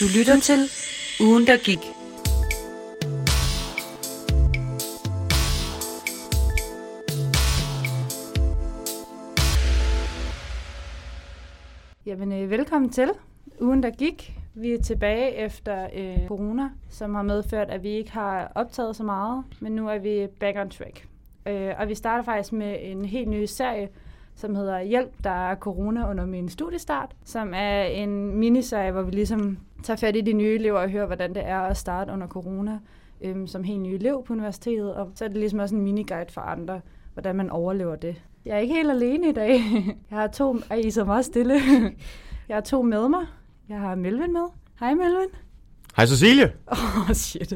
Du lytter til Ugen, der gik. Jamen, øh, velkommen til ugen, der gik. Vi er tilbage efter øh, corona, som har medført, at vi ikke har optaget så meget, men nu er vi back on track. Øh, og vi starter faktisk med en helt ny serie, som hedder Hjælp, der er corona under min studiestart, som er en miniserie, hvor vi ligesom tager fat i de nye elever og hører, hvordan det er at starte under corona øh, som helt ny elev på universitetet. Og så er det ligesom også en miniguide for andre, hvordan man overlever det. Jeg er ikke helt alene i dag. Jeg har to... Ej, I er så meget stille. Jeg har to med mig. Jeg har Melvin med. Hej Melvin. Hej Cecilie. Åh, oh, shit.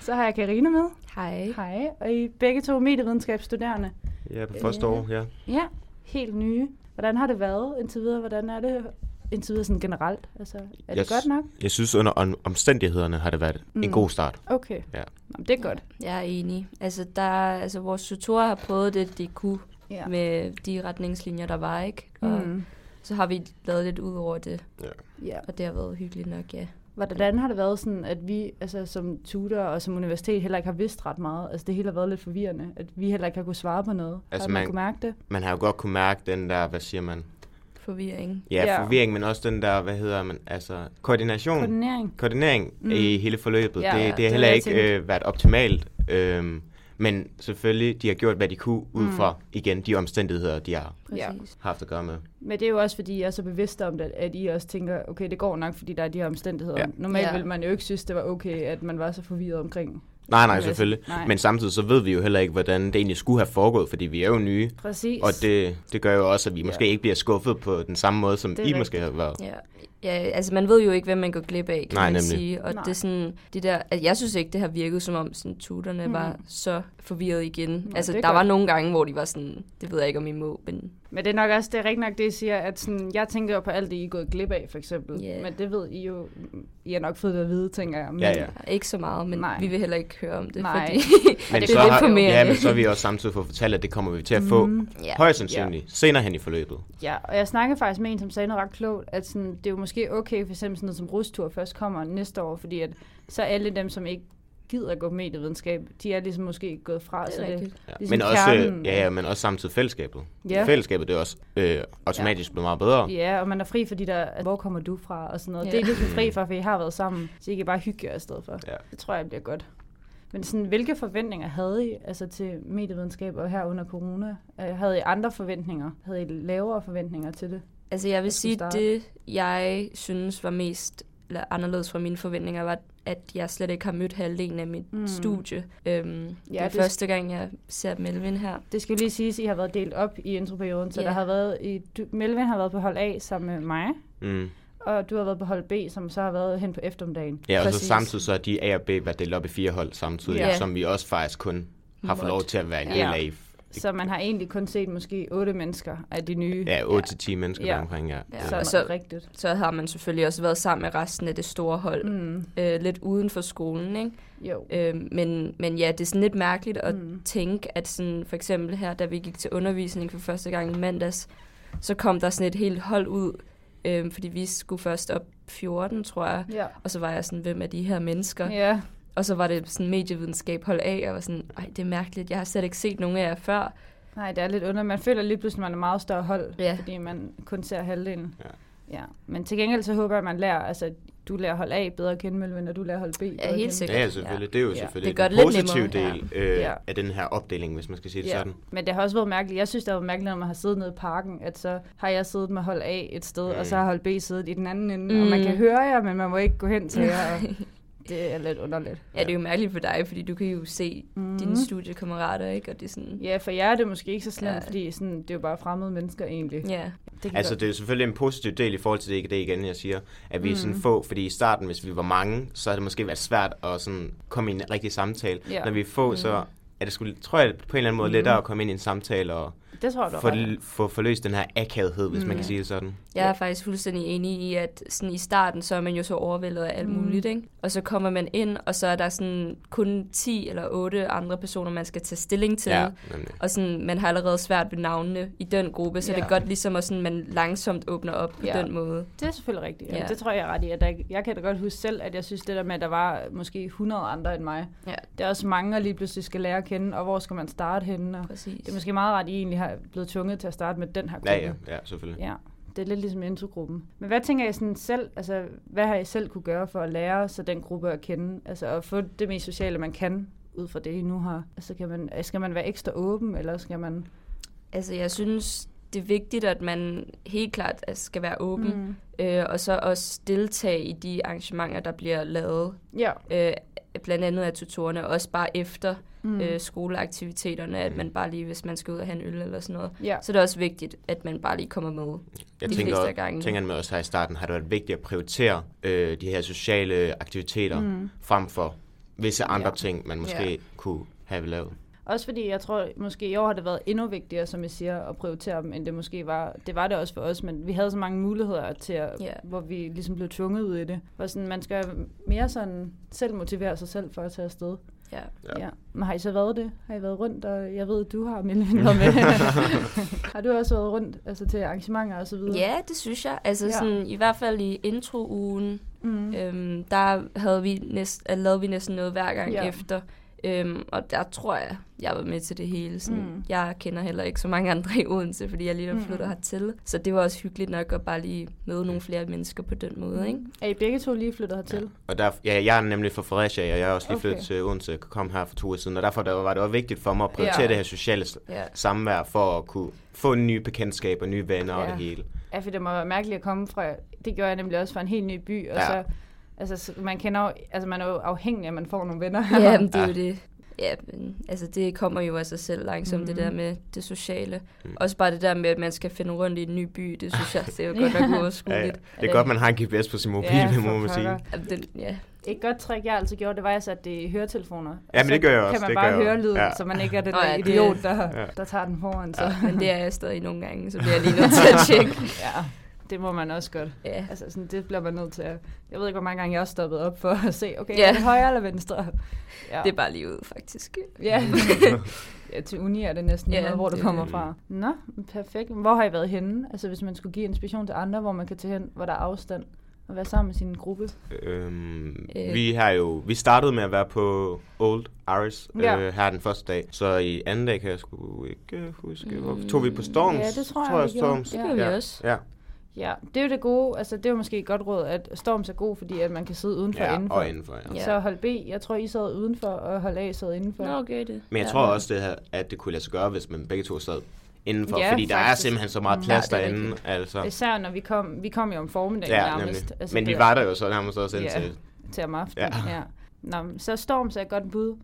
Så har jeg Karina med. Hej. Hej. Og I er begge to medievidenskabsstuderende. Ja, på første år, ja. Ja, helt nye. Hvordan har det været indtil videre? Hvordan er det indtil videre sådan generelt? Altså, er det Jeg godt nok? Jeg synes, under om- omstændighederne har det været mm. en god start. Okay. Ja. Nå, det er godt. Jeg er enig. Altså, der, altså vores tutorer har prøvet det, de kunne Ja. ja. med de retningslinjer, der var, ikke? Og Mm. så har vi lavet lidt ud over det, Ja. og det har været hyggeligt nok, ja. Hvordan har det været sådan, at vi altså, som tutor og som universitet heller ikke har vidst ret meget? Altså det hele har været lidt forvirrende, at vi heller ikke har kunne svare på noget. Altså, har man, man- kunne mærke det? Man har jo godt kunne mærke den der, hvad siger man? Forvirring. Ja, Ja. forvirring, men også den der, hvad hedder man, altså koordination. Koordinering. Koordinering Mm. mm. i hele forløbet. Ja, det, det det har heller ikke øh, været optimalt. Øhm, men selvfølgelig, de har gjort, hvad de kunne, ud Mm. fra, igen, de omstændigheder, de har. Præcis. haft at gøre med. Men det er jo også, fordi jeg er så bevidst om det, at I også tænker, okay, det går nok, fordi der er de her omstændigheder. Ja. Normalt Ja. ville man jo ikke synes, det var okay, at man var så forvirret omkring. Nej, nej, Altså, selvfølgelig. nej. Men samtidig så ved vi jo heller ikke, hvordan det egentlig skulle have foregået, fordi vi er jo nye. Præcis. Og det, det gør jo også, at vi måske Ja. ikke bliver skuffet på den samme måde, som I rigtigt. måske har været. Ja. Ja, altså man ved jo ikke, hvad man går glip af, kan Nej, man nemlig. sige. Og Nej. det er sådan, det der, altså, jeg synes ikke, det har virket som om sådan, tuterne Mm. var så forvirret igen. altså, det er der var godt. nogle gange, hvor de var sådan, det ved jeg ikke, om I må, men Men det er nok også, det er rigtig nok det, I siger, at sådan, jeg tænker jo på alt det, I er gået glip af, for eksempel. Ja. Men det ved I jo, I har nok fået det at vide, tænker jeg. Men, Ja, ja. ikke så meget, men Nej. Nej. vi vil heller ikke høre om det, Nej. fordi Men det er lidt har. Ja, men så har vi også samtidig fået fortalt, at det kommer vi til at få Mm. højst sandsynligt senere hen i forløbet. Ja, og jeg snakkede faktisk med en, som sagde noget ret klogt, at sådan, det er jo måske okay, for eksempel sådan noget som rustur først kommer næste år, fordi at så alle dem, som ikke gider at gå på medievidenskab, de er ligesom måske gået fra. Det så er rigtigt. Ja. Ligesom men, også, kernen. ja, ja, men også samtidig fællesskabet. Ja. Fællesskabet det er også øh, automatisk blevet meget bedre. Ja, og man er fri for de der, hvor kommer du fra, og sådan noget. Ja. Det er I ligesom fri for, for I har været sammen, så I kan bare hygge jer i stedet for. Ja. Det tror jeg bliver godt. Men sådan, hvilke forventninger havde I altså til medievidenskab og her under corona? Øh, Havde I andre forventninger? Havde I lavere forventninger til det? Altså jeg vil Jeg sige, starte. det jeg synes var mest eller anderledes fra mine forventninger, var, at jeg slet ikke har mødt halvdelen af mit Mm. studie. Øhm, ja, det er det- første gang, jeg ser Melvin her. Det skal jo lige siges, at I har været delt op i introperioden, så Ja. der har været i, du, Melvin har været på hold A sammen med mig, Mm. og du har været på hold B, som så har været hen på eftermiddagen. Ja, og så Præcis. samtidig så er de A og B været delt op i fire hold samtidig, Ja. som vi også faktisk kun har fået lov til at være en del Ja. af. Så man har egentlig kun set måske otte mennesker af de nye. Ja, 8-10 mennesker Ja. ja. omkring, ja. Ja. Det- Så, Så- rigtigt. Så har man selvfølgelig også været sammen med resten af det store hold, mm. Øh, lidt uden for skolen. Ikke? jo. Øhm, men, men ja, det er sådan lidt mærkeligt at Mm. tænke, at sådan, for eksempel her, da vi gik til undervisning for første gang i mandags, så kom der sådan et helt hold ud, øhm, fordi vi skulle først op 14, tror jeg. Ja. Og så var jeg sådan, hvem er de her mennesker? Ja, Og så var det sådan medievidenskab hold af, og var sådan, ej, det er mærkeligt, jeg har slet ikke set nogen af jer før. nej, det er lidt under. Man føler lige pludselig, at man er meget større hold, Ja. fordi man kun ser halvdelen. Ja. ja. Men til gengæld så håber jeg, at man lærer, altså du lærer hold A bedre at kende, Melvin, og du lærer hold B bedre at helt kende. sikkert. Ja, ja, selvfølgelig. Det er jo Ja. selvfølgelig Det gør den det lidt positive nemmere. del øh, Ja. af den her opdeling, hvis man skal sige det sådan. Men det har også været mærkeligt. Jeg synes, det har været mærkeligt, når man har siddet nede i parken, at så har jeg siddet med hold A et sted, mm. og så har hold B siddet i den anden ende, mm. og man Mm. kan høre jer, men man må ikke gå hen til jer. Og det er lidt underligt. Ja, det er jo mærkeligt for dig, fordi du kan jo se Mhm. mm. dine studiekammerater, ikke? Og det er sådan, Ja, for jer er det måske ikke så slemt, ja. Fordi sådan, det er jo bare fremmede mennesker egentlig. ja. Det kan Altså, godt- det er selvfølgelig en positiv del i forhold til det, ikke det igen, jeg siger, at vi er sådan få, fordi i starten, hvis vi var mange, så har det måske været svært at sådan komme i en rigtig samtale. Ja. Når vi er få, så er det skulle, tror jeg, på en eller anden måde Mm. lettere at komme ind i en samtale og Det tror jeg, du få, har ret få forløst den her akavhed, hvis mm. man Mm. kan sige det sådan. Jeg er faktisk fuldstændig enig i, at sådan i starten, så er man jo så overvældet af alt Mm. muligt, ikke? Og så kommer man ind, og så er der sådan kun 10 eller 8 andre personer, man skal tage stilling til. Ja, nemlig. Og sådan, man har allerede svært ved navnene i den gruppe, så Ja. det er godt ligesom, at sådan, man langsomt åbner op på Ja. den måde. Det er selvfølgelig rigtigt. Ja. Ja. Det tror jeg ret i. At der, jeg kan da godt huske selv, at jeg synes det der med, at der var måske 100 andre end mig. Ja. Det er også mange, der lige pludselig skal lære at kende, og hvor skal man starte henne. Og Præcis. det er måske meget ret, I egentlig har blevet tvunget til at starte med den her gruppe. Ja, ja, ja, selvfølgelig. Ja, det er lidt ligesom introgruppen. Men hvad tænker I sådan selv, altså hvad har I selv kunne gøre for at lære så den gruppe at kende? Altså at få det mest sociale, man kan ud fra det, I nu har. Altså kan man, skal man være ekstra åben, eller skal man... Altså, jeg synes, det er vigtigt, at man helt klart altså, skal være åben, mm. Øh, og så også deltage i de arrangementer, der bliver lavet, Ja. øh, blandt andet af tutorerne, også bare efter Mm. øh, skoleaktiviteterne, at man bare lige, hvis man skal ud og have en øl eller sådan noget, ja. så er det også vigtigt, at man bare lige kommer med. Jeg de tænker, fleste af også, gangene. tænker med os her i starten, har det været vigtigt at prioritere øh, de her sociale aktiviteter mm. frem for visse andre Ja. ting, man måske Ja. kunne have lavet. Også fordi jeg tror, måske i år har det været endnu vigtigere, som I siger, at prioritere dem, end det måske var. Det var det også for os, men vi havde så mange muligheder til, at, Ja. hvor vi ligesom blev tvunget ud i det. Hvor sådan, man skal mere sådan selv motivere sig selv for at tage afsted. Ja. Ja. Ja. Men har I så været det? Har I været rundt? Og jeg ved, du har Melvin været med. har du også været rundt altså til arrangementer og så videre? ja, det synes jeg. Altså Ja. sådan, i hvert fald i intro-ugen, Mm. øhm, der havde vi næst, lavede vi næsten noget hver gang ja. efter. Øhm, og der tror jeg, jeg var med til det hele. Sådan, Mm. mm. Jeg kender heller ikke så mange andre i Odense, fordi jeg lige Mm. flyttet hertil. Så det var også hyggeligt nok at bare lige møde nogle flere mennesker på den måde. Ikke? Er I begge to lige flyttet hertil? Og der, ja, jeg er nemlig fra Fredericia, og jeg er også lige Okay. flyttet til Odense, kom her for to uger siden, og derfor der var det også vigtigt for mig at prioritere Ja. det her sociale Ja. samvær, for at kunne få nye bekendtskaber, nye venner og Ja. det hele. Ja, for det må være mærkeligt at komme fra, det gjorde jeg nemlig også fra en helt ny by, og Ja. så, altså, så man kender jo, altså man er jo afhængig af, at man får nogle venner. Ja, men det er Ja. jo det. Ja, men altså det kommer jo af sig selv langsomt, mm. det der med det sociale. Mm. Mm. Også bare det der med, at man skal finde rundt i en ny by, det synes jeg, det er jo godt nok Ja, ja. uoverskueligt. Det er godt, man har en GPS på sin mobil, Ja, det må man sige. den, ja. Et godt trick, jeg altid gjorde, det var, at jeg satte det i høretelefoner. Ja, men det gør jeg så også, kan man det bare høre lyden, Ja. så man ikke er den der ja, det- idiot, der, Ja. der tager den foran. Så. Men det er jeg stadig nogle gange, så bliver jeg lige nødt til at tjekke. ja, det må man også godt. Ja. Altså, sådan, det bliver man nødt til at... Jeg ved ikke, hvor mange gange jeg også stoppet op for at se, okay, Ja. er det højre eller venstre? Ja. Det er bare lige ud, faktisk. Ja. ja, til uni er det næsten Ja, ja, noget, hvor du det- kommer fra. Nå, perfekt. Hvor har I været henne? Altså, hvis man skulle give inspiration til andre, hvor man kan tage hen, hvor der er afstand, og være sammen med sin gruppe. Øhm, Øh. Vi har jo, vi startede med at være på Old Iris Ja. øh, her den første dag, så i anden dag kan jeg sgu ikke huske, hvor Mm. tog vi på Storms? Ja, det tror jeg, vi gjorde. Storms. Ja. Det vi også. Ja, Ja, det er jo det gode. Altså, det er jo måske et godt råd, at Storms er god, fordi at man kan sidde udenfor og ja indenfor. og indenfor, ja. Ja. Så hold B, jeg tror, I sad udenfor, og hold A sad indenfor. Nå, okay det. Men jeg ja. tror også, det her, at det kunne lade sig gøre, hvis man begge to sad indenfor, Ja, fordi der er faktisk. simpelthen så meget Mm. plads Ja, er derinde. rigtigt. Altså. Især når vi kom, vi kom jo om formiddagen Ja, nærmest. nemlig. Altså, Men vi var der jo så nærmest også Ja. indtil... til om aftenen. Ja. Ja. Nå, så Storms er et godt bud.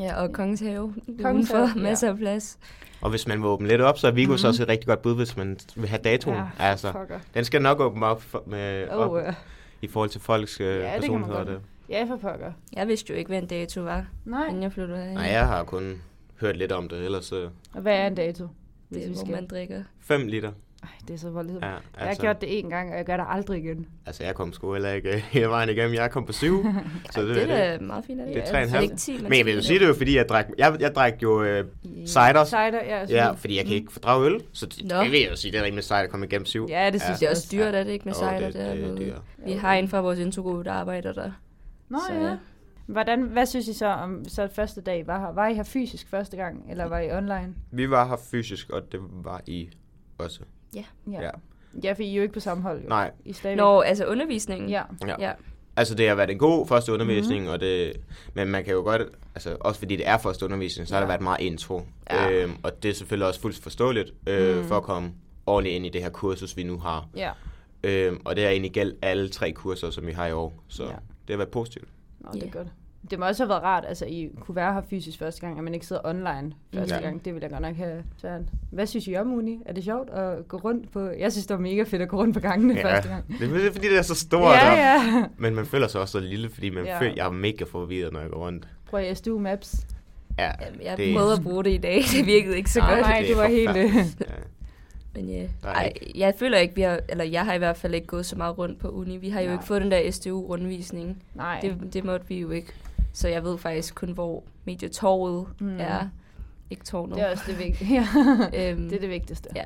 Ja, og Kongens Have. Kongens Have, ja. masser af plads. Og hvis man vil åbne lidt op, så er Vigo Mhm. så også et rigtig godt bud, hvis man vil have datoen. Ja, altså, fucker. den skal nok åbne op, for, med, Oh, op uh, i forhold til folks det kan man personligheder. godt. Det. ja, for pokker. Jeg vidste jo ikke, hvad en dato var, Nej. inden jeg flyttede herhen. Nej, jeg har kun hørt lidt om det, ellers øh, Og hvad er en dato? Hvis Det er, vi hvor skal. man drikker. 5 liter. Ej, det er så voldeligt. Ja, Jeg har altså, gjort det en gang, og jeg gør det aldrig igen. altså, jeg kom sgu heller ikke øh, hele vejen igennem. Jeg kom på syv. så det, det er er det. meget fint af Det er det. tre og en halv. Ikke 10, Men jeg vil jo sige det jo, fordi jeg drak, jeg, jeg drak jo øh, Cider. Cider, ja. Ja, fordi jeg kan ikke fordrage øl, så det, det vil jeg jo sige, det er rimelig sejt at komme igennem syv. Ja, det synes Det er jeg også dyrt, er det ikke med Jo, cider det, det, det, det, Vi har en fra vores introgruppe, der arbejder der. Nå Så, ja. ja. Hvordan, hvad synes I så om så første dag var her? Var I her fysisk første gang, eller var I online? Vi var her fysisk, og det var I også. Ja. Ja. Ja, for I er jo ikke på samme hold, jo. Nej, I. Nå, altså undervisningen? Ja. Ja. ja. Altså, det har været en god første undervisning, Mhm. mm-hmm. og det, men man kan jo godt, altså også fordi det er første undervisning, så har Ja. det været meget intro. Ja. Øhm, og det er selvfølgelig også fuldt forståeligt, øh, Mm. for at komme ordentligt ind i det her kursus, vi nu har. Ja. Øhm, og det er egentlig gældt alle tre kurser, som vi har i år, så Ja. det har været positivt. Nå, det er Ja. godt. Det må også have været rart, altså I kunne være her fysisk første gang, at man ikke sidder online første Ja. gang. Det ville jeg godt nok have svært. Hvad synes I om uni? Er det sjovt at gå rundt på... Jeg synes, det var mega fedt at gå rundt på gangene første gang. det er fordi, det er så stort, Ja, og- ja. men man føler sig også så lille, fordi man Ja. ja. føler, jeg er mega forvirret, når jeg går rundt. Prøv at SDU Maps. Ja, Jamen, jeg det- prøvede at bruge det i dag. Det virkede ikke så Nej, godt. nej, det du er var helt... øh, ja. Men ja, Ej, jeg føler ikke, vi har, eller jeg har i hvert fald ikke gået så meget rundt på uni. Vi har jo Nej. ikke fået den der SDU-rundvisning. Nej, Det, det måtte vi jo ikke. Så jeg ved faktisk kun, hvor medietorvet Mm. mm. er. Ikke tårnet. det er også det vigtige. Ja. øhm, det er det vigtigste. Ja.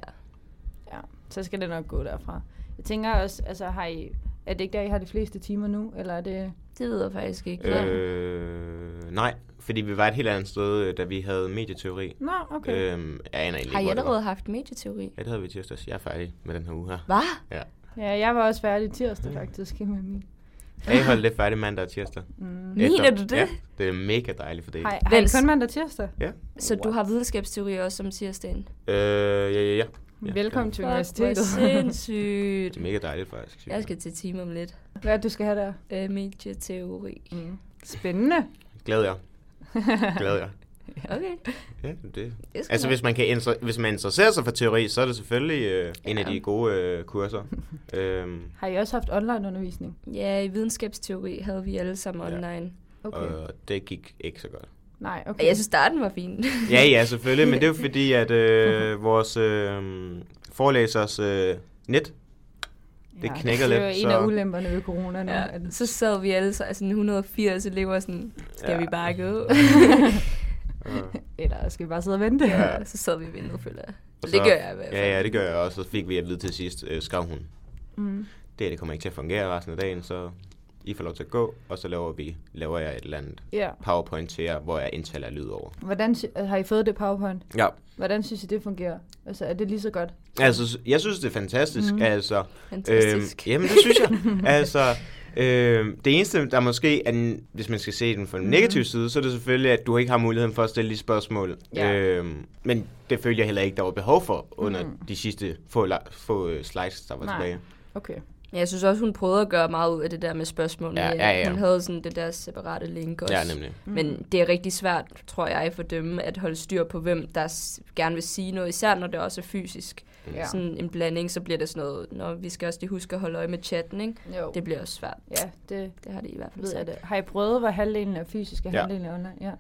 ja. Så skal det nok gå derfra. Jeg tænker også, altså har I, er det ikke der, I har de fleste timer nu? Eller er det... Det ved jeg faktisk ikke. Øh, nej, fordi vi var et helt andet sted, øh, da vi havde medieteori. Nå, okay. Øhm, jeg aner egentlig Har I ikke, allerede haft medieteori? Ja, det havde vi i tirsdags. Jeg er færdig med den her uge her. Hvad? Ja. Ja, jeg var også færdig tirsdag faktisk med min. Jeg holdt lidt færdig mandag og tirsdag. Mm. Mener du det? Ja, det er mega dejligt for det. Har, har I kun mandag og tirsdag? Ja. Så du har videnskabsteori også om tirsdagen? Øh, ja, ja, ja. Ja, Velkommen til Fuck, hvor universitetet. sindssygt. Det er mega dejligt faktisk. synes Jeg skal til time om lidt. Hvad er det, du skal have der? Øh, medieteori. Mm. Spændende. Glæder jeg. Glæder jeg. Okay. Ja, det. Det Altså, hvis man, kan inter- hvis man interesserer sig for teori, så er det selvfølgelig øh, en af Ja. de gode øh, kurser. øhm, Har I også haft online undervisning? Ja, i videnskabsteori havde vi alle sammen Ja. online. Okay. Og det gik ikke så godt. Nej, Okay. Jeg synes, starten var fin. Ja, ja, selvfølgelig, men det er jo fordi, at øh, vores øh, forelæsers øh, net, det knækker Det er jo lidt, en så- af ulemperne ved corona nu. ja, så sad vi alle så, altså 180 elever sådan, skal Ja. vi bare gå? øh, Eller skal vi bare sidde og vente? ja, så sad vi og ventede, føler jeg. og Det gør jeg i hvert fald. Ja, ja, det gør jeg også. Så fik vi at vide til sidst, øh, skrev hun, Mm. det, det kommer ikke til at fungere resten af dagen, så I får lov til at gå, og så laver vi laver jeg et eller andet Ja. powerpoint til jer, hvor jeg indtaler lyd over. Hvordan har I fået det PowerPoint? Ja, Hvordan synes I, det fungerer? Altså, er det lige så godt? altså, jeg synes, det er fantastisk. Mm. Altså, Fantastisk. Øhm, jamen, det synes jeg. altså, øhm, det eneste, der måske er, den- hvis man skal se den fra en Mhm. negativ side, så er det selvfølgelig, at du ikke har muligheden for at stille de spørgsmål. Ja. Øhm, men det følte jeg heller ikke, der var behov for under Mhm. de sidste få, få øh, slides, der var Nej. tilbage. Okay. Ja, Jeg synes også, hun prøvede at gøre meget ud af det der med spørgsmålene. Ja, ja, ja. Hun havde sådan det der separate link også. Ja, nemlig. Mm. Men det er rigtig svært, tror jeg, for dem at holde styr på, hvem der gerne vil sige noget. Især når det også er fysisk. Ja. Ja. Sådan en blanding, så bliver det sådan noget, når vi skal også lige huske at holde øje med chatten, ikke? Jo. Det bliver også svært. Ja, det Det har de i hvert fald ved jeg sagt. det. Har I prøvet, hvor halvdelen er fysisk og Ja. halvdelen er online? Ja.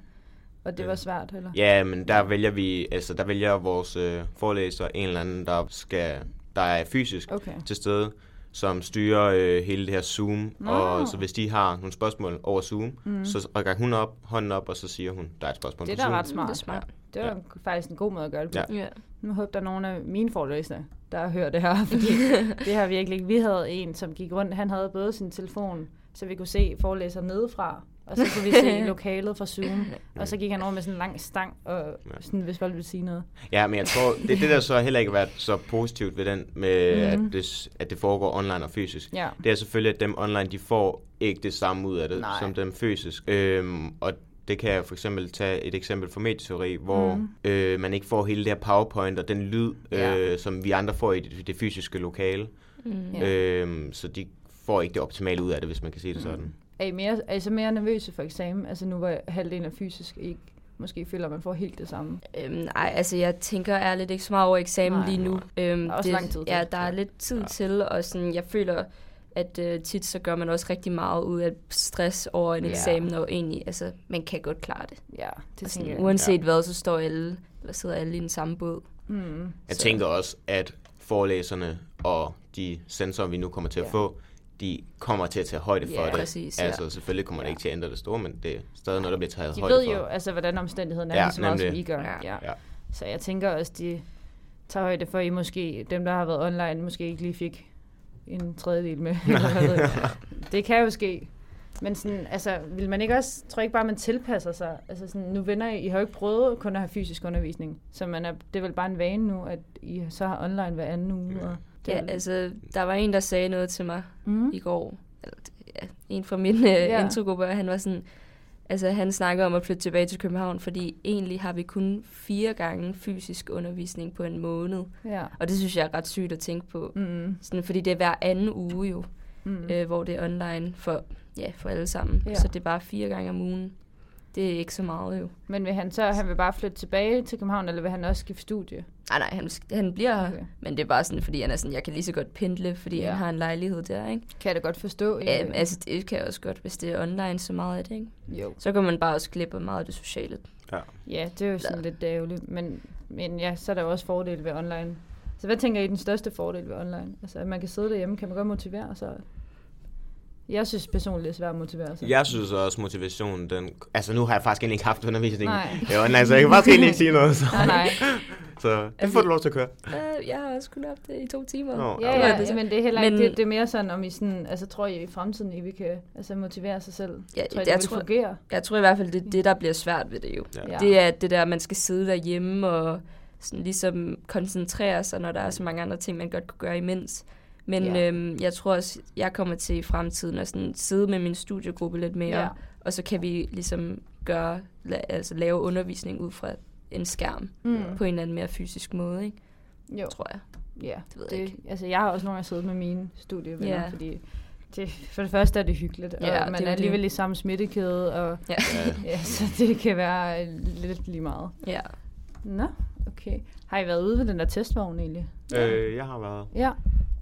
Og det Ja. var svært, eller? Ja, men der vælger vi, altså der vælger vores øh, forelæser en eller anden, der skal, der er fysisk Okay. til stede, som styrer øh, hele det her Zoom. Nå. Og så hvis de har nogle spørgsmål over Zoom, Mm. så rækker hun op, hånden op, og så siger hun, der er et spørgsmål Det er på da Zoom. ret smart. Det er smart. Det var Ja. faktisk en god måde at gøre det på. Ja. Ja. Nu håber der er nogle af mine forelæsere, der hører det her, fordi det har virkelig ikke. Vi havde en, som gik rundt, han havde både sin telefon, så vi kunne se forelæseren nedefra, og så kunne vi se lokalet fra Zoom, og så gik han over med sådan en lang stang, og sådan, hvis folk ville sige noget. Ja, men jeg tror, det er det, der så heller ikke har været så positivt ved den, med Mhm. at, det, at det foregår online og fysisk. Ja. Det er selvfølgelig, at dem online, de får ikke det samme ud af det, Nej. som dem fysisk. Øhm, og det kan jeg for eksempel tage et eksempel fra medieteori, hvor mm. øh, man ikke får hele det her powerpoint og den lyd, Ja. øh, som vi andre får i det, det fysiske lokale. Mm. Øhm, så de får ikke det optimale ud af det, hvis man kan sige det sådan. Er I, mere, er I så mere nervøse for eksamen? Altså nu hvor halvdelen er fysisk, ikke måske føler, at man får helt det samme. Øhm, nej, altså jeg tænker ærligt ikke så meget over eksamen Nej. lige nu. Øhm, Der er også det, lang tid til. Ja, der er lidt tid ja. til, og sådan, jeg føler, at øh, tit så gør man også rigtig meget ud af stress over en Ja. eksamen, og egentlig, altså, man kan godt klare det. Ja, det sådan, jeg. uanset ja. hvad, så står alle, eller sidder alle i den samme båd. Mm. Jeg Så- tænker også, at forelæserne og de sensorer, vi nu kommer til at Ja. få, de kommer til at tage højde for Ja, det. præcis, ja. Altså, selvfølgelig kommer det ikke til at ændre det store, men det er stadig noget, der bliver taget De højde ved for. jo, altså, hvordan omstændighederne er, Ja, ja, lige så meget, som. I gør. Ja. Ja. Ja. Så jeg tænker også, de tager højde for, at I måske, dem der har været online, måske ikke lige fik en tredjedel med. Det kan jo ske. Men sådan, altså, vil man ikke også, tror jeg ikke bare, man tilpasser sig. Altså sådan, nu vender I, I har jo ikke prøvet kun at have fysisk undervisning. Så man er, det er vel bare en vane nu, at I så har online hver anden uge. Og det, Ja, altså, der var en, der sagde noget til mig mm. i går. Eller, ja, en fra min Ja. ja. introgruppe, og han var sådan... Altså, han snakker om at flytte tilbage til København, fordi egentlig har vi kun fire gange fysisk undervisning på en måned. Ja. Og det synes jeg er ret sygt at tænke på. Mm. Sådan, fordi det er hver anden uge jo, Mm. øh, hvor det er online for, ja, for alle sammen. Ja. Så det er bare fire gange om ugen. Det er ikke så meget jo. Men vil han så han vil bare flytte tilbage til København, eller vil han også skifte studie? Nej, nej, han, han bliver her. Okay. Men det er bare sådan, fordi han er sådan, jeg kan lige så godt pendle, fordi Ja. ja. han har en lejlighed der, ikke? Kan jeg da godt forstå. Ja, øh, altså det kan jeg også godt, hvis det er online så meget af det, ikke? jo. Så kan man bare også klippe meget af det sociale. Ja, det er jo sådan lidt ærgerligt. Men, men ja, så er der jo også fordele ved online. Så hvad tænker I er den største fordel ved online? Altså, at man kan sidde derhjemme, kan man godt motivere sig? Jeg synes personligt, det er svært at motivere sig. Jeg synes også, motivationen, den... Altså, nu har jeg faktisk ikke haft undervisning Nej. i online, så jeg kan faktisk ikke sige noget. Så, Nej, nej. så det får du lov til at køre. Uh, jeg har også kun haft det i to timer. Nå, Ja, ja, det så. men det er heller ikke, Men- det, det er mere sådan, om I sådan, altså tror I i fremtiden, I vil kan altså, motivere sig selv? Ja, tror I, jeg det vil tror- fungere? Jeg tror i hvert fald, det er det, der bliver svært ved det jo. Ja. Ja. Det er det der, man skal sidde derhjemme og sådan ligesom koncentrere sig, når der er så mange andre ting, man godt kunne gøre imens. Men Ja. øhm, jeg tror også, jeg kommer til i fremtiden at sådan sidde med min studiegruppe lidt mere, Ja. og så kan vi ligesom gøre, la, altså lave undervisning ud fra en skærm Mm. på en eller anden mere fysisk måde, ikke? Jo, tror jeg. ja. Det ved jeg ikke. Altså, jeg har også nogle gange siddet med mine studievenner, Ja. fordi det, for det første er det hyggeligt, og Ja, man det er alligevel det. i samme smittekæde, og Ja. ja, så det kan være lidt lige meget. ja. Nå, okay. Har I været ude ved den der testvogn egentlig? Øh, jeg har været... Ja,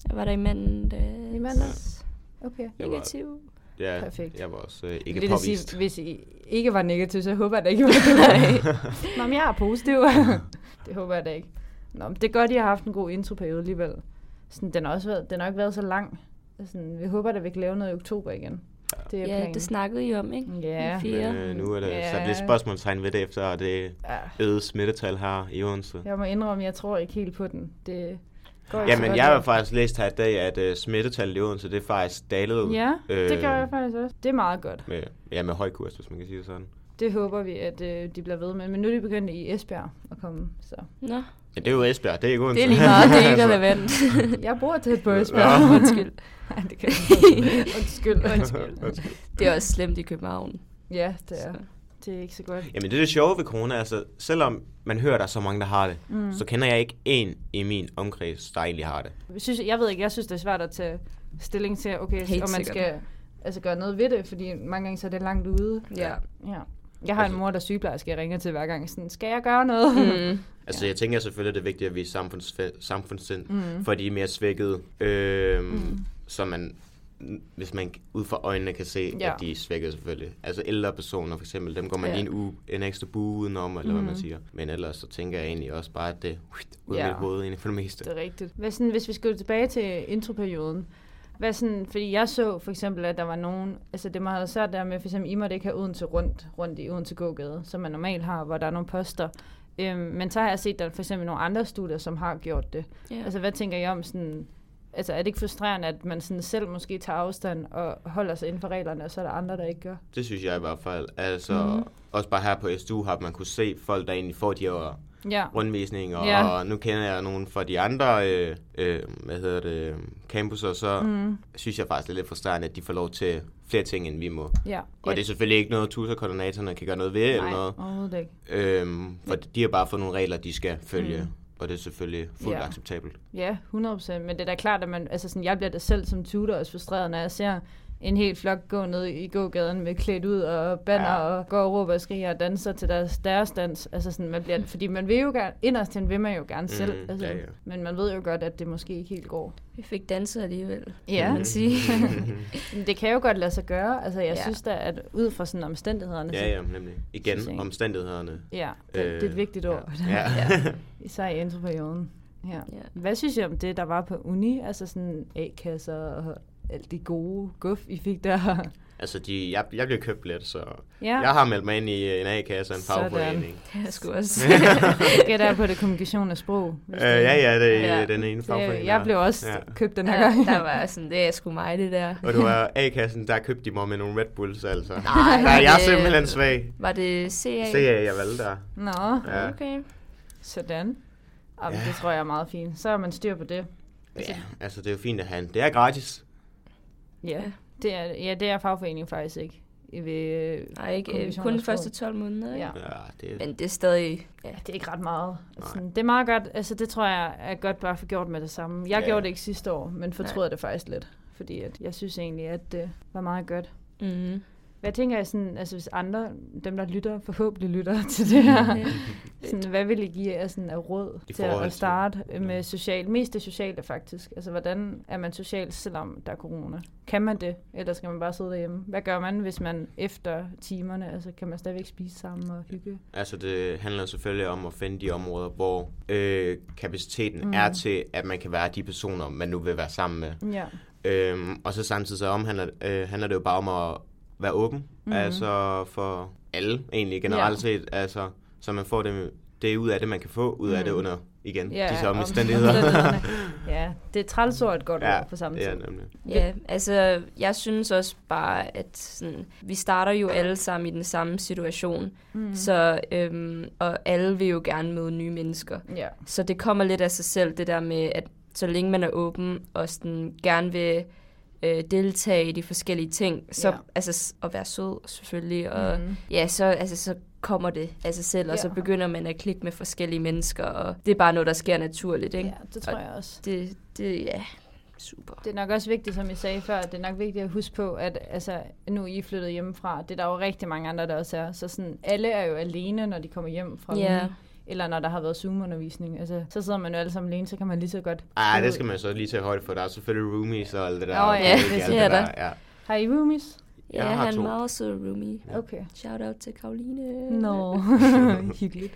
Jeg var der i mandag. i mandags. Okay. Jeg var, Negativ. ja, Perfekt. jeg var også øh, ikke det påvist. sige, hvis I ikke var negativ, så håber jeg da ikke, var Nå, men jeg er positiv. det håber jeg da ikke. Nå, men det er godt, I har haft en god introperiode alligevel. Sådan, den, har også været, den har ikke været så lang. Sådan, vi håber, at vi kan lave noget i oktober igen. Det er Ja, planen. det snakkede I om, ikke? Ja. Fire. Men øh, nu er der Ja. sat lidt spørgsmålstegn ved det efter det ja. øgede smittetal her i Odense. Jeg må indrømme, jeg tror ikke helt på den. Det går Jamen, jeg har faktisk læst her i dag, at uh, smittetallet i Odense, det er faktisk dalet Ja, det øh, gør jeg faktisk også. Det er meget godt. med, ja, med høj kurs, hvis man kan sige det sådan. Det håber vi, at øh, de bliver ved med. Men nu er de begyndt i Esbjerg at komme. Så. Nå, Ja, det er jo Esbjerg, det er ikke Odense. det er lige meget, det er ikke Altså, relevant. Jeg bor tæt på Esbjerg. Nå. Undskyld. Nej, det kan jeg. Undskyld. Undskyld. Det er også slemt i København. Ja, det er. Så. Det er ikke så godt. Jamen, det er det sjove ved corona, altså, selvom man hører, der er så mange, der har det, mm. så kender jeg ikke en i min omkreds, der egentlig har det. Jeg, synes, jeg ved ikke, jeg synes, det er svært at tage stilling til, okay, Helt om man sikkert. skal altså, gøre noget ved det, fordi mange gange så er det langt ude. Ja. ja. Jeg har en Altså- mor, der er sygeplejerske, jeg ringer til hver gang, sådan, skal jeg gøre noget? Mm. Altså, jeg tænker selvfølgelig, at det er vigtigt, at vi er samfunds- samfundssind mm. for de er mere svækkede, øh, mm. så man, hvis man ud fra øjnene kan se, Ja. at de er svækkede selvfølgelig. Altså ældre personer for eksempel, dem går man Ja. ja. en, uge, en ekstra bue udenom, eller mm. hvad man siger. Men ellers så tænker jeg egentlig også bare, at det er ud af Ja. mit hoved egentlig for det meste. Det er rigtigt. Hvad sådan, hvis vi skal gå tilbage til introperioden, hvad sådan, fordi jeg så for eksempel, at der var nogen, altså det meget svært der med, for eksempel, I måtte ikke have Odense rundt, rundt i Odense gågade, som man normalt har, hvor der er nogle poster. Øhm, men så har jeg set, at der er for eksempel nogle andre studier, som har gjort det. Ja. Altså, hvad tænker I om sådan... Altså, er det ikke frustrerende, at man sådan selv måske tager afstand og holder sig inden for reglerne, og så er der andre, der ikke gør? Det synes jeg i hvert fald. Altså, Mhm. mm. også bare her på SDU har man kunne se folk, der egentlig får de her Ja. rundvisninger, Ja. og nu kender jeg nogen fra de andre, øh, øh, hvad hedder det, campuser, så mm. synes jeg faktisk, det er lidt frustrerende, at de får lov til flere ting, end vi må. Ja. Og det er selvfølgelig ikke noget, tutorkoordinatorerne kan gøre noget ved, eller Nej, noget. overhovedet ikke. Øhm, for de har bare fået nogle regler, de skal følge, mm. Og det er selvfølgelig fuldt Ja. acceptabelt. Ja, 100%. Men det er da klart, at man, altså sådan, jeg bliver da selv som tutor også frustreret, når jeg ser en hel flok gå ned i gågaden med klædt ud og banner ja. Ja. og går og råber og skriger og danser til deres, deres dans. Altså sådan, man bliver, fordi man vil jo gerne, inderst hen vil man jo gerne selv. Mm, Altså, ja, ja. Men man ved jo godt, at det måske ikke helt går. Vi fik danset alligevel, Ja. kan man sige. Det kan jo godt lade sig gøre. Altså, jeg ja. Ja. synes da, at ud fra sådan omstændighederne, Ja, ja, nemlig. Igen, jeg omstændighederne. ja det, det er et Øh, vigtigt ord. Ja. Ja. Især i introperioden. Ja. Ja. Hvad synes I om det, der var på uni? Altså sådan A-kasser og alt det gode guf, I fik der. altså, de, jeg, jeg bliver købt lidt, så Ja, jeg har meldt mig ind i en A-kasse og en Sådan. fagforening. Jeg skulle også. jeg der på det kommunikation af sprog. hvis Øh, ja, ja, det er Ja. den ene fagforening. Det, jeg der. blev også Ja. ja. købt den her der, gang. der var sådan, det er sgu mig, det der. Og du var A-kassen, der købte de mig med nogle Red Bulls, altså. Nej, jeg er det- simpelthen svag. Var det CA? Se, jeg valgte der. Nå, Ja. Okay. sådan. Jamen, Ja. det tror jeg er meget fint. Så er man styr på det. Ja, altså det er jo fint at have en. Det er gratis. Ja, det er, ja, det er fagforeningen faktisk ikke. Ved, Nej, ikke, øh, kun de første sprog. 12 måneder, ikke? Ja. Ja, det er... Men det er stadig... Ja, det er ikke ret meget. Altså, det er meget godt. Altså, det tror jeg er godt bare at få gjort med det samme. Jeg Ja. gjorde det ikke sidste år, men fortrød det faktisk lidt. Fordi at jeg synes egentlig, at det var meget godt. Mm. Hvad tænker jeg sådan, altså hvis andre, dem der lytter, forhåbentlig lytter til det her, sådan, hvad vil I give jer sådan af råd I til at til- starte med social, mest det sociale faktisk? Altså hvordan er man social, selvom der er corona? Kan man det, eller skal man bare sidde derhjemme? Hvad gør man, hvis man efter timerne, altså kan man stadigvæk spise sammen og hygge? Altså det handler selvfølgelig om at finde de områder, hvor øh, kapaciteten mm. er til, at man kan være de personer, man nu vil være sammen med. Ja. Øhm, og så samtidig så omhandler, øh, handler det jo bare om at være åben. Mhm. Mm. Altså for alle egentlig generelt Ja. set. Altså, så man får det, det ud af det, man kan få ud af Mm. det under igen Ja, disse om- omstændigheder. ja, det er et trælsord et godt ja, ord på samme ja, tid. nemlig. Ja, altså jeg synes også bare, at sådan, vi starter jo alle sammen i den samme situation. Mm. Så, øhm, og alle vil jo gerne møde nye mennesker. Ja. Så det kommer lidt af sig selv, det der med, at så længe man er åben og sådan, gerne vil øh, deltage i de forskellige ting, så Ja. altså at være sød selvfølgelig, og Mhm. ja, så, altså, så kommer det af sig selv, og så Ja. begynder man at klikke med forskellige mennesker, og det er bare noget, der sker naturligt, ikke? ja, det tror jeg også. Det, det, ja, super. Det er nok også vigtigt, som I sagde før, det er nok vigtigt at huske på, at altså, nu er I flyttet hjemmefra. Det er der jo rigtig mange andre, der også er. Så sådan, alle er jo alene, når de kommer hjem fra Ja. Eller når der har været Zoom-undervisning. Altså, så sidder man jo alle sammen alene, så kan man lige så godt... Ej, gå det skal man så lige tage højde for. Der er selvfølgelig roomies og alt det der. Nå, og ja, det siger der, der. Ja. Har I roomies? Jeg ja, har han to. er meget sød roomie. Okay. Shout out til Karoline. Nå, hyggeligt.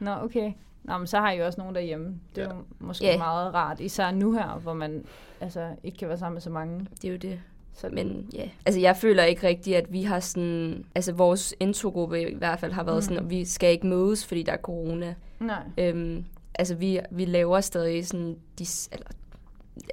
Nå, okay. Nå, men så har I jo også nogen derhjemme. Det er Ja. jo måske Ja. meget rart, især nu her, hvor man altså, ikke kan være sammen med så mange. Det er jo det. Så, Men ja, altså jeg føler ikke rigtigt, at vi har sådan, altså vores introgruppe i hvert fald har været Mm. sådan, at vi skal ikke mødes, fordi der er corona. Nej. Øhm, altså vi, vi laver stadig sådan, de, eller,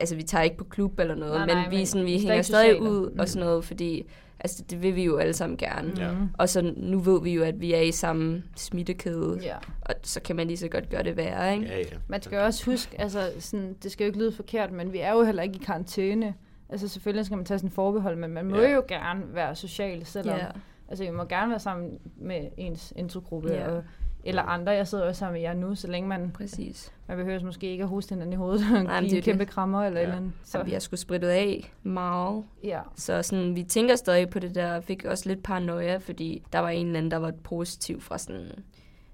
altså vi tager ikke på klub eller noget, Nej, men, nej, vi, men sådan, vi hænger stadig sociale. ud Mm. og sådan noget, fordi altså, det vil vi jo alle sammen gerne. Ja. Og så nu ved vi jo, at vi er i samme smittekæde, Ja. og så kan man lige så godt gøre det værre, ikke? Ja, ja. Man skal jo også huske, altså sådan, det skal jo ikke lyde forkert, men vi er jo heller ikke i karantæne. Altså selvfølgelig skal man tage sådan en forbehold, men man må Ja. jo gerne være social, selvom... Ja. Altså vi må gerne være sammen med ens introgruppe, Ja. og, eller andre. Jeg sidder også sammen med jer nu, så længe man, Præcis. man behøver måske ikke at hoste hinanden i hovedet og men give kæmpe det. krammer eller Ja. eller andet. Så vi har sgu spritet af meget. ja. Så sådan, vi tænker stadig på det der, fik også lidt paranoia, fordi der var en eller anden, der var positiv fra sådan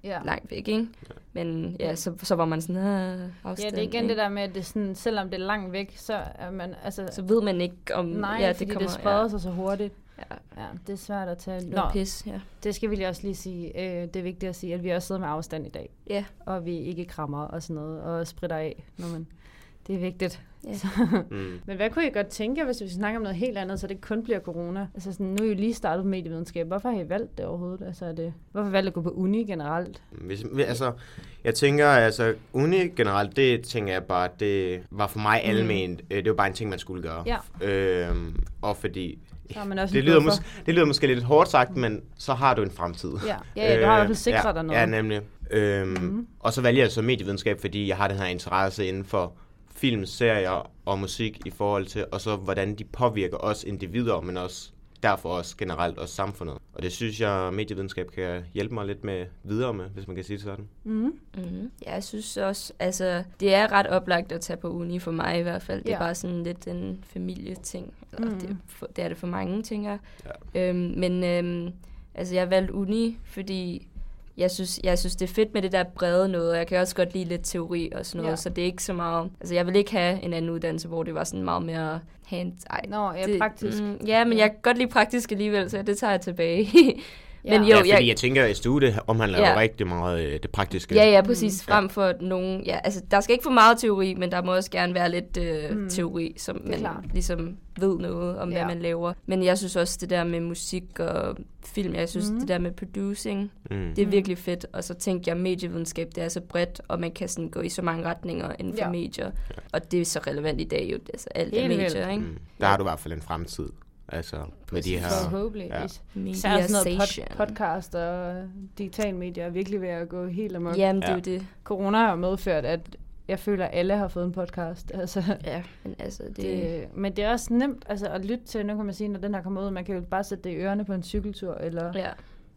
Ja. langt væk, ikke? Men ja, så, så var man sådan, ja, afstand, det er igen ikke? det der med, at det sådan, selvom det er langt væk, så er man, altså, Så ved man ikke, om nej, ja, fordi det kommer... det spreder sig så hurtigt. Ja, Ja, det er svært at tage. ja. Nå, pis, ja. det skal vi lige også lige sige. Øh, det er vigtigt at sige, at vi også sidder med afstand i dag. Ja, og vi ikke krammer og sådan noget, og spritter af, når man... Det er vigtigt. Ja. Så, Mm. men hvad kunne I godt tænke, hvis vi snakker om noget helt andet, så det kun bliver corona? Altså sådan, nu er I jo lige startet på medievidenskab. Hvorfor har I valgt det overhovedet? Altså, er det, hvorfor har I at gå på uni generelt? Hvis, altså, jeg tænker, altså, uni generelt, det tænker jeg bare, det var for mig Mm. alment. Øh, Det var bare en ting, man skulle gøre. Ja. Øhm, og fordi, Så har man også det lyder, buffer. mås- det lyder måske lidt hårdt sagt, men så har du en fremtid. Ja, ja, ja du har i hvert fald sikret ja, dig noget. Ja, nemlig. Øhm, mm. Og så vælger jeg så medievidenskab, fordi jeg har den her interesse inden for film, serier og musik i forhold til, og så hvordan de påvirker os individer, men også derfor også generelt også samfundet. Og det synes jeg, medievidenskab kan hjælpe mig lidt med videre med, hvis man kan sige det sådan. Mm-hmm. mm-hmm. ja, jeg synes også, altså, det er ret oplagt at tage på uni for mig i hvert fald. Det er Ja. bare sådan lidt en familieting. Eller Mhm. det, er for- det er det for mange, tænker jeg. Ja. Øhm, men øhm, altså, jeg valgte uni, fordi jeg synes, jeg synes, det er fedt med det der brede noget, og jeg kan også godt lide lidt teori og sådan noget, Ja. så det er ikke så meget... Altså, jeg vil ikke have en anden uddannelse, hvor det var sådan meget mere hand... Ej, Nå, ja, det, praktisk. Mm, ja, men jeg kan godt lide praktisk alligevel, så det tager jeg tilbage. Ja. men Jo, ja, fordi jeg, jeg, tænker, at SDU det omhandler Ja. jo rigtig meget øh, det praktiske. Ja, ja, præcis. Mm. Frem for nogen... Ja, altså, der skal ikke for meget teori, men der må også gerne være lidt øh, Mm. teori, som er man klart. ligesom ved noget om, Ja. hvad man laver. Men jeg synes også, det der med musik og film, jeg synes, Mm. det der med producing, Mm. det er Mm. virkelig fedt. Og så tænkte jeg, at medievidenskab, det er så bredt, og man kan sådan gå i så mange retninger inden for Ja. ja. medier. Og det er så relevant i dag jo. Altså, alt er Helt vildt. medier, ikke? Mm. Der har du i hvert fald en fremtid. Altså, med de her... Forhåbentlig. Ja. Ja. Især sådan noget pod- podcast og digital medier er virkelig ved at gå helt amok. Jamen, det er Ja. det. Corona har medført, at jeg føler, at alle har fået en podcast. Altså, Ja, men altså, det... det, men det er også nemt altså, at lytte til, nu kan man sige, når den her kommer ud, man kan jo bare sætte det i ørerne på en cykeltur, eller Ja,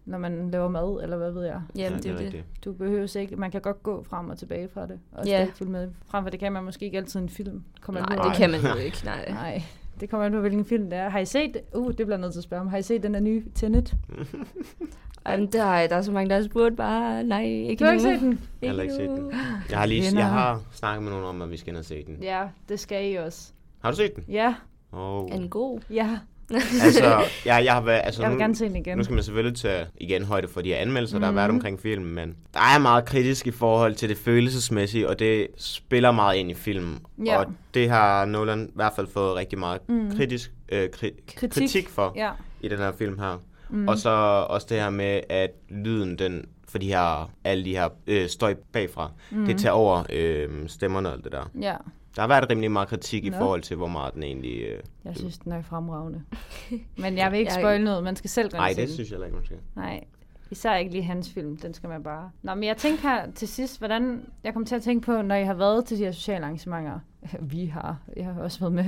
når man laver mad, eller hvad ved jeg. jamen, ja, det er jo det. rigtigt. Du behøver ikke, man kan godt gå frem og tilbage fra det, og Ja. stadig følge med. Frem for det kan man måske ikke altid en film. Kommer Nej, det kan man jo ikke, nej. Nej, Det kommer an på, hvilken film det er. Har I set, uh, det bliver jeg nødt til at spørge om, har I set den der nye Tenet? Jamen, der, er- der er så mange, der har spurgt bare, nej, ikke Du har ikke set den? Jeg har ikke set den. Jeg har, lige, jeg har snakket med nogen om, at vi skal ind og se den. Ja, det skal I også. Har du set den? Ja, Oh. Er den god? ja. altså, jeg, jeg har været... Altså, Jeg vil nu, gerne se den igen. Nu skal man selvfølgelig tage igen højde for de her anmeldelser, mm. der har været Mhm. omkring filmen, men der er meget kritisk i forhold til det følelsesmæssige, og det spiller meget ind i filmen. Ja. Og det har Nolan i hvert fald fået rigtig meget Mm. kritisk, øh, kri- Kritik. kritik. for Ja. i den her film her. Mm. Og så også det her med, at lyden, den, for de her, alle de her øh, støj bagfra, Mm. mm. det tager over øh, stemmerne og alt det der. Ja, Der har været rimelig meget kritik i Nå. forhold til, hvor meget den egentlig... Øh... jeg synes, den er fremragende. Men jeg vil ikke Jeg- spoil noget. Man skal selv Nej, det synes jeg heller ikke, man skal. Nej, især ikke lige hans film. Den skal man bare... Nå, men jeg tænker her til sidst, hvordan... Jeg kom til at tænke på, når I har været til de her sociale arrangementer. Vi har. Jeg har også været med.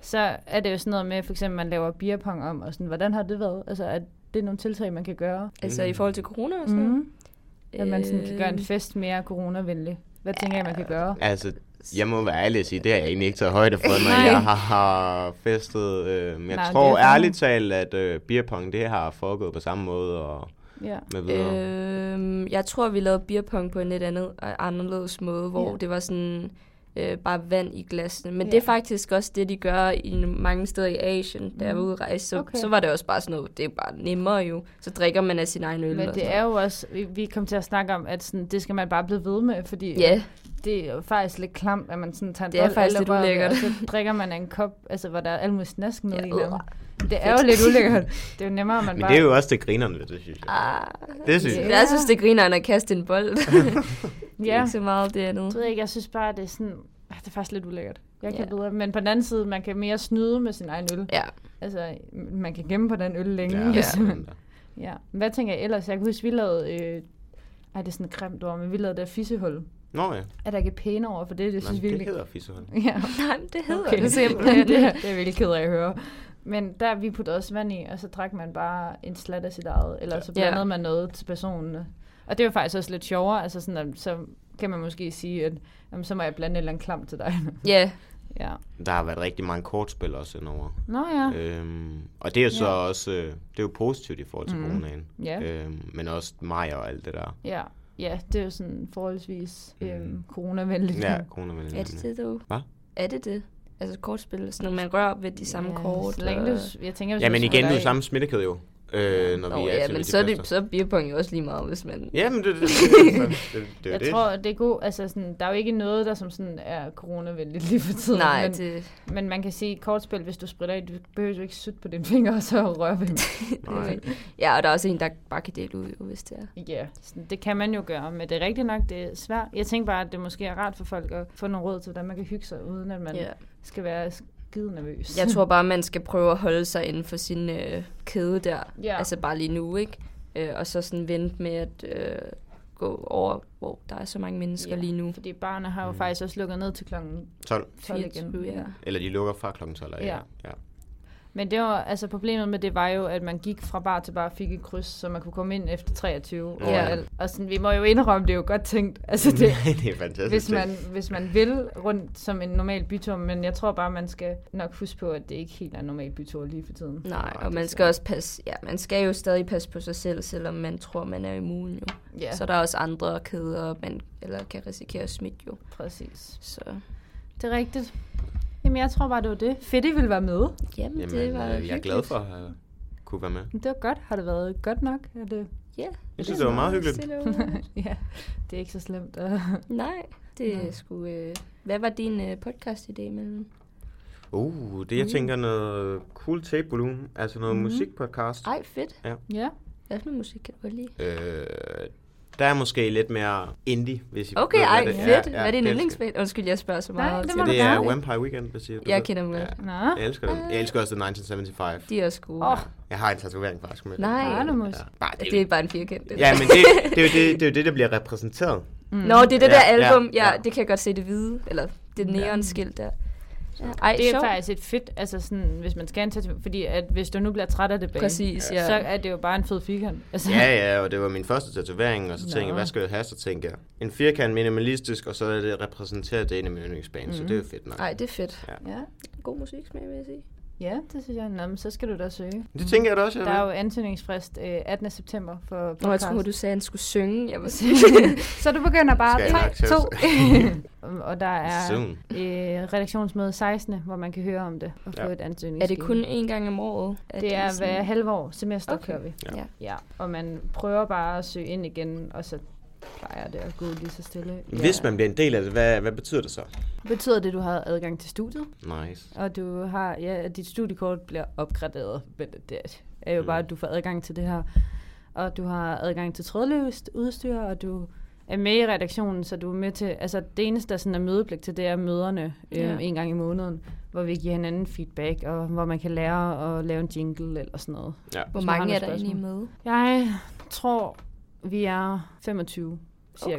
Så er det jo sådan noget med, for eksempel, man laver beerpong om, og sådan, hvordan har det været? Altså, er det nogle tiltag, man kan gøre? Altså i forhold til corona og sådan Mm. At man sådan kan gøre en Øh, fest mere coronavenlig. Hvad tænker jeg, man kan gøre? Altså, jeg må være ærlig at sige, det har jeg egentlig ikke taget højde for, når jeg har, har festet. Øh, men jeg Nej, tror ærligt talt, at øh, beerpong, det har foregået på samme måde og Ja. med videre. Øh, Øhm, jeg tror, vi lavede beerpong på en lidt andet, anderledes måde, hvor Ja. det var sådan øh, bare vand i glasene. Men Ja. det er faktisk også det, de gør i mange steder i Asien, da jeg var Mm. ude at rejse. Så, Okay. så var det også bare sådan noget, det er bare nemmere jo. Så drikker man af sin egen øl. Men det er jo også, vi, vi kom til at snakke om, at sådan, det skal man bare blive ved med, fordi. Ja, det er jo faktisk lidt klamt, at man sådan tager en Det er faktisk lidt ulækkert. Og så drikker man af en kop, altså, hvor der er alt muligt snask nede Ja, i. nærmest. Det er jo lidt ulækkert. Det er jo nemmere, at man men bare... det er jo også det grinerne ved det, synes jeg. ah, Det synes Ja. jeg. jeg synes, det griner at kaste en bold. det er ja, ikke så meget det andet. jeg ved ikke, jeg synes bare, det er sådan... ah, Det er faktisk lidt ulækkert. Jeg kan Ja. bedre. Men på den anden side, man kan mere snyde med sin egen øl. Ja, Altså, man kan gemme på den øl længe. Ja, hvis ja. man- ja. Hvad tænker jeg ellers? Jeg kan huske, vi lavede... Øh, ej, det er sådan et grimt ord, men vi lavede det fissehul. Nå ja, Er der ikke pæne over for det? Det synes Nå, vi det virkelig... hedder fissehul. Ja. nej, det hedder Okay. det simpelthen. det, er- det er jeg virkelig ked af at høre. Men der vi puttede også vand i, og så drak man bare en slat af sit eget, eller så Ja. blandede man noget til personen. Og det var faktisk også lidt sjovere, altså sådan, at, så kan man måske sige, at jamen, så må jeg blande et eller andet klam til dig. ja, ja. Der har været rigtig mange kortspil også indover. Nå ja. Øhm, og det er jo så Ja. også, øh, det er jo positivt i forhold til mm. coronaen. Ja. Øhm, men også mig og alt det der. ja. Ja, det er jo sådan forholdsvis Mm. øhm, coronavenligt. Ja, coronavenligt. er det det dog? Hvad? Er det det? Altså kortspil, sådan når man rører ved de samme ja, kort. Så længe og- du, jeg tænker, hvis Ja, men igen, det er jo samme smittekæde jo, øh, når Nå, vi er ja, til men så er, det, så er beerpong jo også lige meget, hvis man... Ja, men det, det, det, det, det, det, det, Jeg det. tror, det er god, altså sådan, der er jo ikke noget, der som sådan er coronavenligt lige for tiden. Nej, men, det, Men man kan sige, kortspil, hvis du spritter af, du behøver jo ikke sødt på dine fingre, og så røre ved. Nej. ja, og der er også en, der bare kan dele ud, jo, hvis det er. Ja, sådan, det kan man jo gøre, men det er rigtigt nok, det er svært. Jeg tænker bare, at det måske er rart for folk at få nogle råd til, hvordan man kan hygge sig, uden at man Ja. skal være skide nervøs. Jeg tror bare, man skal prøve at holde sig inden for sin øh, kæde der. Ja. Altså bare lige nu, ikke? Øh, og så sådan vente med at øh, gå over, hvor der er så mange mennesker Ja. lige nu. Fordi barne har jo Mm. faktisk også lukket ned til klokken 12. 12 igen. 24, ja. Eller de lukker fra klokken 12. Ja. Ja. ja. Men det var, altså problemet med det var jo, at man gik fra bar til bar og fik et kryds, så man kunne komme ind efter 23 Ja. overalt. Og sådan, vi må jo indrømme, det er jo godt tænkt. Altså det, det er fantastisk. hvis man, hvis man vil rundt som en normal bytur, men jeg tror bare, man skal nok huske på, at det ikke helt er en normal bytur lige for tiden. Nej, Nej, og man skal også passe, ja, man skal jo stadig passe på sig selv, selvom man tror, man er immun jo. Ja, Så der er også andre kæder, man eller kan risikere at smitte jo. præcis. Så Det er rigtigt. Jamen, jeg tror bare, det var det. Fedt, I ville være med. jamen, Jamen, det var øh, jeg er glad for at kunne være med. Det var godt. Har det været godt nok? Er det... Ja, Jeg synes, det var meget hyggeligt. ja, det er ikke så slemt. Nej, det er sgu... Øh... Hvad var din øh, podcast-idé, mellem? Uh, det jeg tænker noget cool tape volumen, altså noget mm. musikpodcast. Ej, fedt. ja. Hvad for noget musik kan du godt lide? Øh, der er måske lidt mere indie, hvis I Okay, ved, ej, hvad fedt. det er. Hvad er din det yndlingsband? Undskyld, jeg spørger så Nej, meget. det til må Det er gerne. Vampire Weekend, hvis I du Jeg ved. kender dem Ja. godt. Nå. Jeg elsker dem. Jeg elsker også The 1975. De er også gode. Åh, Jeg har en tatovering faktisk med. Nej. Ja, bare det. Det er bare en firkant. det Ja, men det, det, er jo det, det er jo det, der bliver repræsenteret. Mm. Nå, det er det Ja, der album. ja, Ja, ja. det kan jeg godt se det hvide. Eller det neonskilt der. Ja. Ej, Det er sjovt. faktisk et fedt, altså sådan, hvis man skal tatovering, fordi at hvis du nu bliver træt af det bag, Præcis, ja. så er det jo bare en fed firkant. Altså, Ja, ja, og det var min første tatovering, og så tænkte jeg, hvad skal jeg have? Så tænkte jeg, en firkant minimalistisk, og så er det repræsenteret det ene af mine yndlingsbane, mm. så det er jo fedt nok. Ej, det er fedt. ja. God musiksmag, vil jeg sige. Ja, det synes jeg. Nå, men så skal du da søge. Det tænker jeg da også, jeg Der er jo ansøgningsfrist øh, 18. september for Nå, jeg podcast. troede, du sagde, at han skulle synge. Jeg var så du begynder bare Skal jeg 3, nok 2. og der er øh, redaktionsmøde 16. hvor man kan høre om det og få Ja. et er ansøgningsskema. det kun én gang om året? at Det er sådan- hver halve år semester, Okay. kører vi. Ja. Ja. Ja, og man prøver bare at søge ind igen, og så plejer det at gå lige så stille. Hvis man bliver en del af det, hvad, hvad betyder det så? Betyder det, at du har adgang til studiet, Nice. og du har, ja, at dit studiekort bliver opgraderet, men det er jo Mm. bare, at du får adgang til det her. Og du har adgang til trådløst udstyr, og du er med i redaktionen, så du er med til, altså det eneste, der sådan er mødepligt til, det er møderne øh, Ja. en gang i måneden, hvor vi giver hinanden feedback, og hvor man kan lære at lave en jingle eller sådan noget. Ja. Hvor mange er der egentlig med? Jeg tror, vi er 25 cirka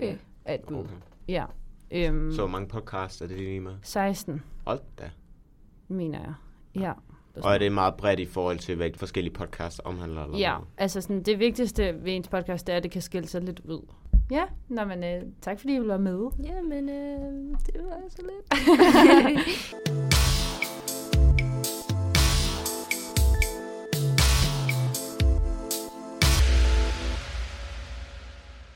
Okay. bud. Okay. Ja. Øhm, Så hvor mange podcasts er det lige med? 16, Hold da. mener jeg. Ja. Og er det meget bredt i forhold til, hvad de forskellige podcasts omhandler? Eller Ja, hvad? altså sådan, det vigtigste ved ens podcast, det er, at det kan skille sig lidt ud. Ja, nå, men øh, tak fordi I ville være med. Jamen, øh, det var så lidt.